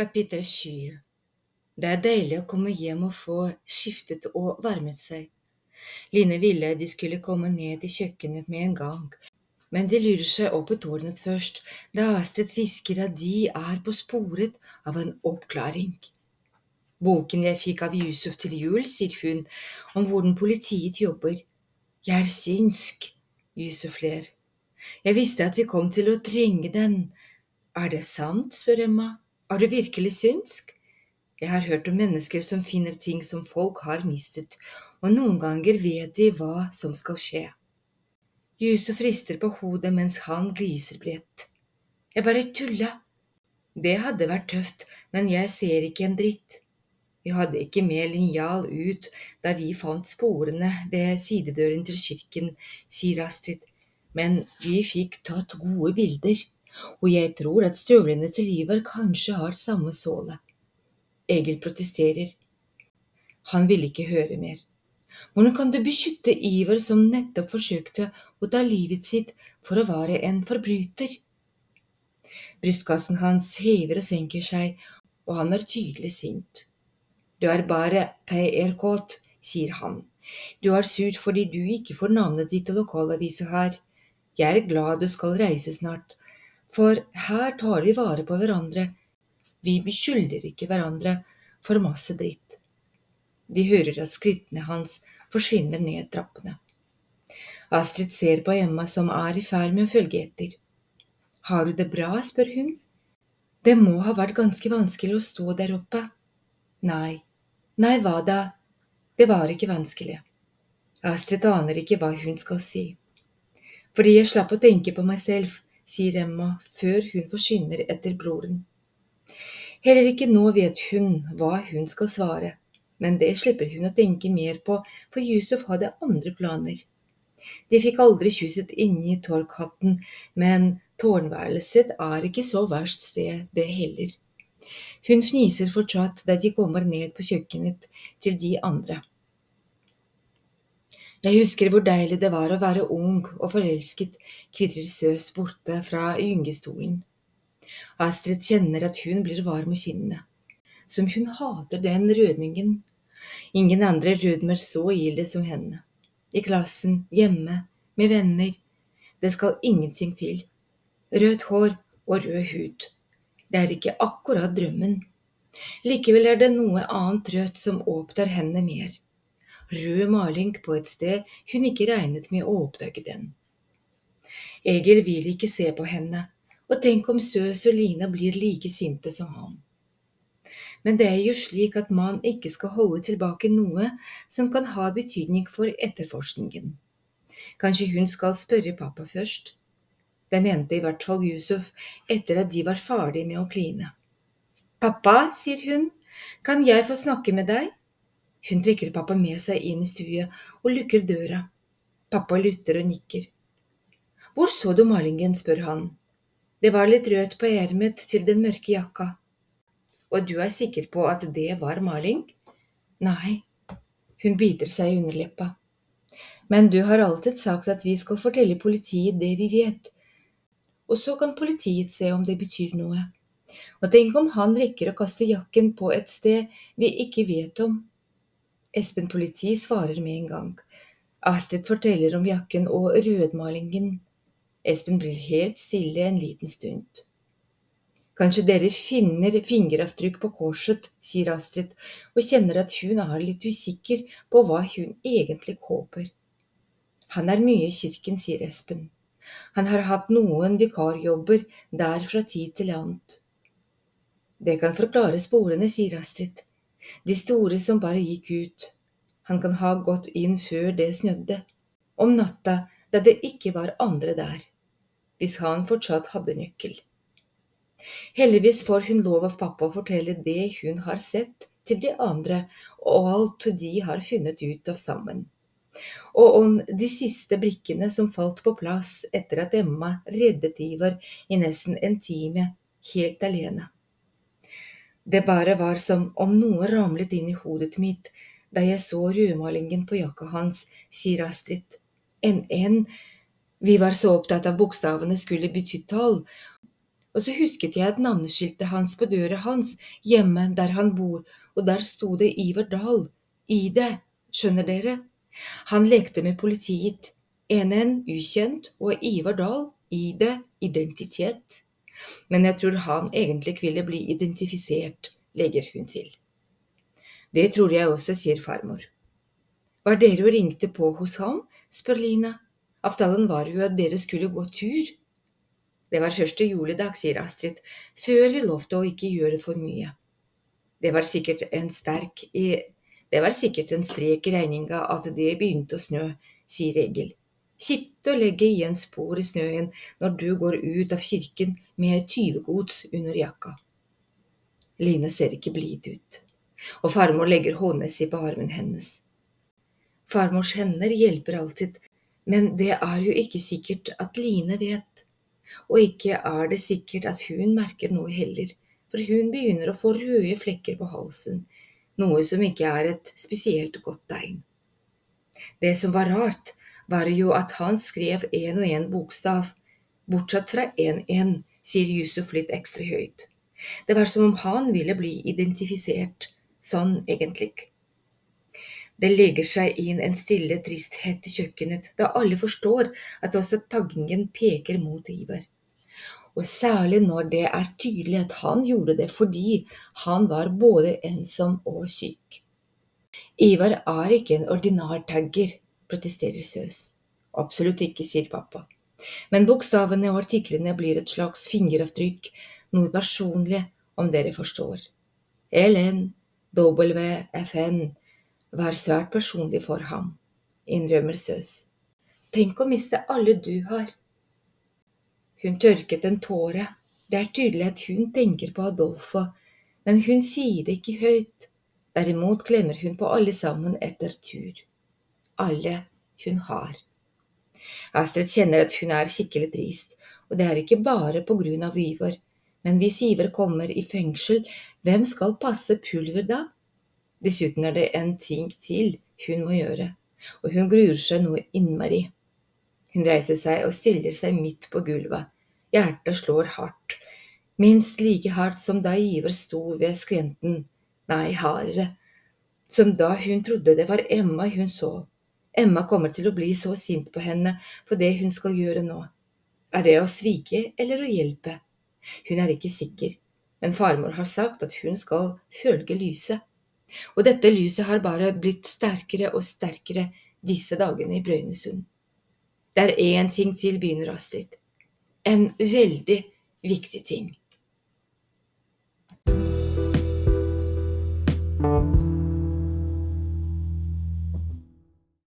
Kapittel 7 Det er deilig å komme hjem og få skiftet og varmet seg. Line ville de skulle komme ned i kjøkkenet med en gang, men de lurer seg opp i tårnet først, da Astrid hvisker at de er på sporet av en oppklaring. Boken jeg fikk av Yusuf til jul, sier hun, om hvordan politiet jobber. Jeg er synsk, Yusuf ler. Jeg visste at vi kom til å trenge den. Er det sant, spør Emma. Er du virkelig synsk? Jeg har hørt om mennesker som finner ting som folk har mistet, og noen ganger vet de hva som skal skje. Yusuf rister på hodet mens han gliser bredt. Jeg bare tulla. Det hadde vært tøft, men jeg ser ikke en dritt. Vi hadde ikke med linjal ut da vi fant sporene ved sidedøren til kirken, sier Astrid, men vi fikk tatt gode bilder og jeg tror at støvlene til Ivar kanskje har samme såle. Egil protesterer. Han vil ikke høre mer. Hvordan kan du beskytte Ivar som nettopp forsøkte å ta livet sitt for å være en forbryter? Brystkassen hans hever og senker seg, og han er tydelig sint. Du er bare PR-kåt, sier han. Du er sur fordi du ikke får navnet ditt i lokalavisa her. Jeg er glad du skal reise snart, for her tar vi vare på hverandre. Vi beskylder ikke hverandre for masse dritt. De hører at skrittene hans forsvinner ned trappene. Astrid ser på Emma som er i ferd med å følge etter. Har du det bra? spør hun. Det må ha vært ganske vanskelig å stå der oppe. Nei, nei, hva da? Det var ikke vanskelig. Astrid aner ikke hva hun skal si. Fordi jeg slapp å tenke på meg selv, sier Emma før hun forsvinner etter broren. Heller ikke nå vet hun hva hun skal svare, men det slipper hun å tenke mer på, for Yusuf hadde andre planer. De fikk aldri kysset inni i torkhatten, men tårnværelset er ikke så verst sted, det heller. Hun fniser fortsatt da de kommer ned på kjøkkenet til de andre. Jeg husker hvor deilig det var å være ung og forelsket, kvitrer Søs borte fra gyngestolen. Astrid kjenner at hun blir varm i kinnene. Som hun hater den rødningen. Ingen andre rødmer så ille som henne. I klassen, hjemme, med venner. Det skal ingenting til. Rødt hår og rød hud. Det er ikke akkurat drømmen. Likevel er det noe annet rødt som opptar henne mer rød maling på et sted hun ikke regnet med å oppdage den. Egil vil ikke se på henne, og tenk om Søs og Lina blir like sinte som han. Men det er jo slik at man ikke skal holde tilbake noe som kan ha betydning for etterforskningen. Kanskje hun skal spørre pappa først? Det mente i hvert fall Yusuf etter at de var ferdig med å kline. Pappa, sier hun, kan jeg få snakke med deg? Hun trekker pappa med seg inn i stua og lukker døra. Pappa lytter og nikker. Hvor så du malingen, spør han. Det var litt rødt på ermet til den mørke jakka. Og du er sikker på at det var maling? Nei, hun biter seg i underleppa. Men du har alltid sagt at vi skal fortelle politiet det vi vet, og så kan politiet se om det betyr noe. Og tenk om han rekker å kaste jakken på et sted vi ikke vet om. Espen politi svarer med en gang. Astrid forteller om jakken og rødmalingen. Espen blir helt stille en liten stund. Kanskje dere finner fingeravtrykk på korset, sier Astrid, og kjenner at hun er litt usikker på hva hun egentlig håper. Han er mye i kirken, sier Espen. Han har hatt noen vikarjobber der fra tid til annet. Det kan forklare sporene, sier Astrid. De store som bare gikk ut. Han kan ha gått inn før det snødde. Om natta da det ikke var andre der. Hvis han fortsatt hadde nøkkel. Heldigvis får hun lov av pappa å fortelle det hun har sett, til de andre, og alt de har funnet ut av sammen. Og om de siste brikkene som falt på plass etter at Emma reddet Ivar i nesten en time, helt alene. Det bare var som om noe ramlet inn i hodet mitt da jeg så rødmalingen på jakka hans, sier Astrid. En N. Vi var så opptatt av bokstavene skulle bety tall, Og så husket jeg at navneskiltet hans på døra hans, hjemme der han bor, og der sto det Iver Dahl. I det, skjønner dere? Han lekte med politiet. NN ukjent og Ivar Dahl, i det, identitet. Men jeg tror han egentlig ville bli identifisert, legger hun til. Det tror jeg også, sier farmor. Var dere og ringte på hos ham? spør Lina. Avtalen var jo at dere skulle gå tur. Det var første juledag, sier Astrid, før vi lovte å ikke gjøre for mye. Det var sikkert en sterk Det var sikkert en strek i regninga at det begynte å snø, sier Egil. Kjipt å legge igjen spor i snøen når du går ut av kirken med tyvegods under jakka. Line ser ikke blid ut, og farmor legger hånda si på armen hennes. Farmors hender hjelper alltid, men det er jo ikke sikkert at Line vet og ikke er det sikkert at hun merker noe heller, for hun begynner å få røde flekker på halsen, noe som ikke er et spesielt godt tegn. Det som var rart, var jo at han skrev en og en bokstav, bortsett fra en-en, sier Yusuf litt ekstra høyt. Det var som om han ville bli identifisert, sånn egentlig. Det legger seg inn en stille tristhet i kjøkkenet, da alle forstår at også taggingen peker mot Ivar og særlig når det er tydelig at han gjorde det fordi han var både ensom og syk. Ivar er ikke en ordinær tagger, protesterer Søs. Absolutt ikke, sier pappa. Men bokstavene og artiklene blir et slags fingeravtrykk, noe personlig, om dere forstår. LN, WFN var svært personlig for ham, innrømmer Søs. Tenk å miste alle du har. Hun tørket en tåre. Det er tydelig at hun tenker på Adolfo, men hun sier det ikke høyt. Derimot klemmer hun på alle sammen etter tur. Alle hun har. Astrid kjenner at hun er skikkelig trist, og det er ikke bare på grunn av Ivar. Men hvis Ivar kommer i fengsel, hvem skal passe Pulver da? Dessuten er det en ting til hun må gjøre, og hun gruer seg noe innmari. Hun reiser seg og stiller seg midt på gulvet. Hjertet slår hardt. Minst like hardt som da Iver sto ved skrenten, nei, hardere. Som da hun trodde det var Emma hun så. Emma kommer til å bli så sint på henne for det hun skal gjøre nå. Er det å svike eller å hjelpe? Hun er ikke sikker, men farmor har sagt at hun skal følge lyset. Og dette lyset har bare blitt sterkere og sterkere disse dagene i Brøynesund. Det er én ting til, begynner Astrid. En veldig viktig ting.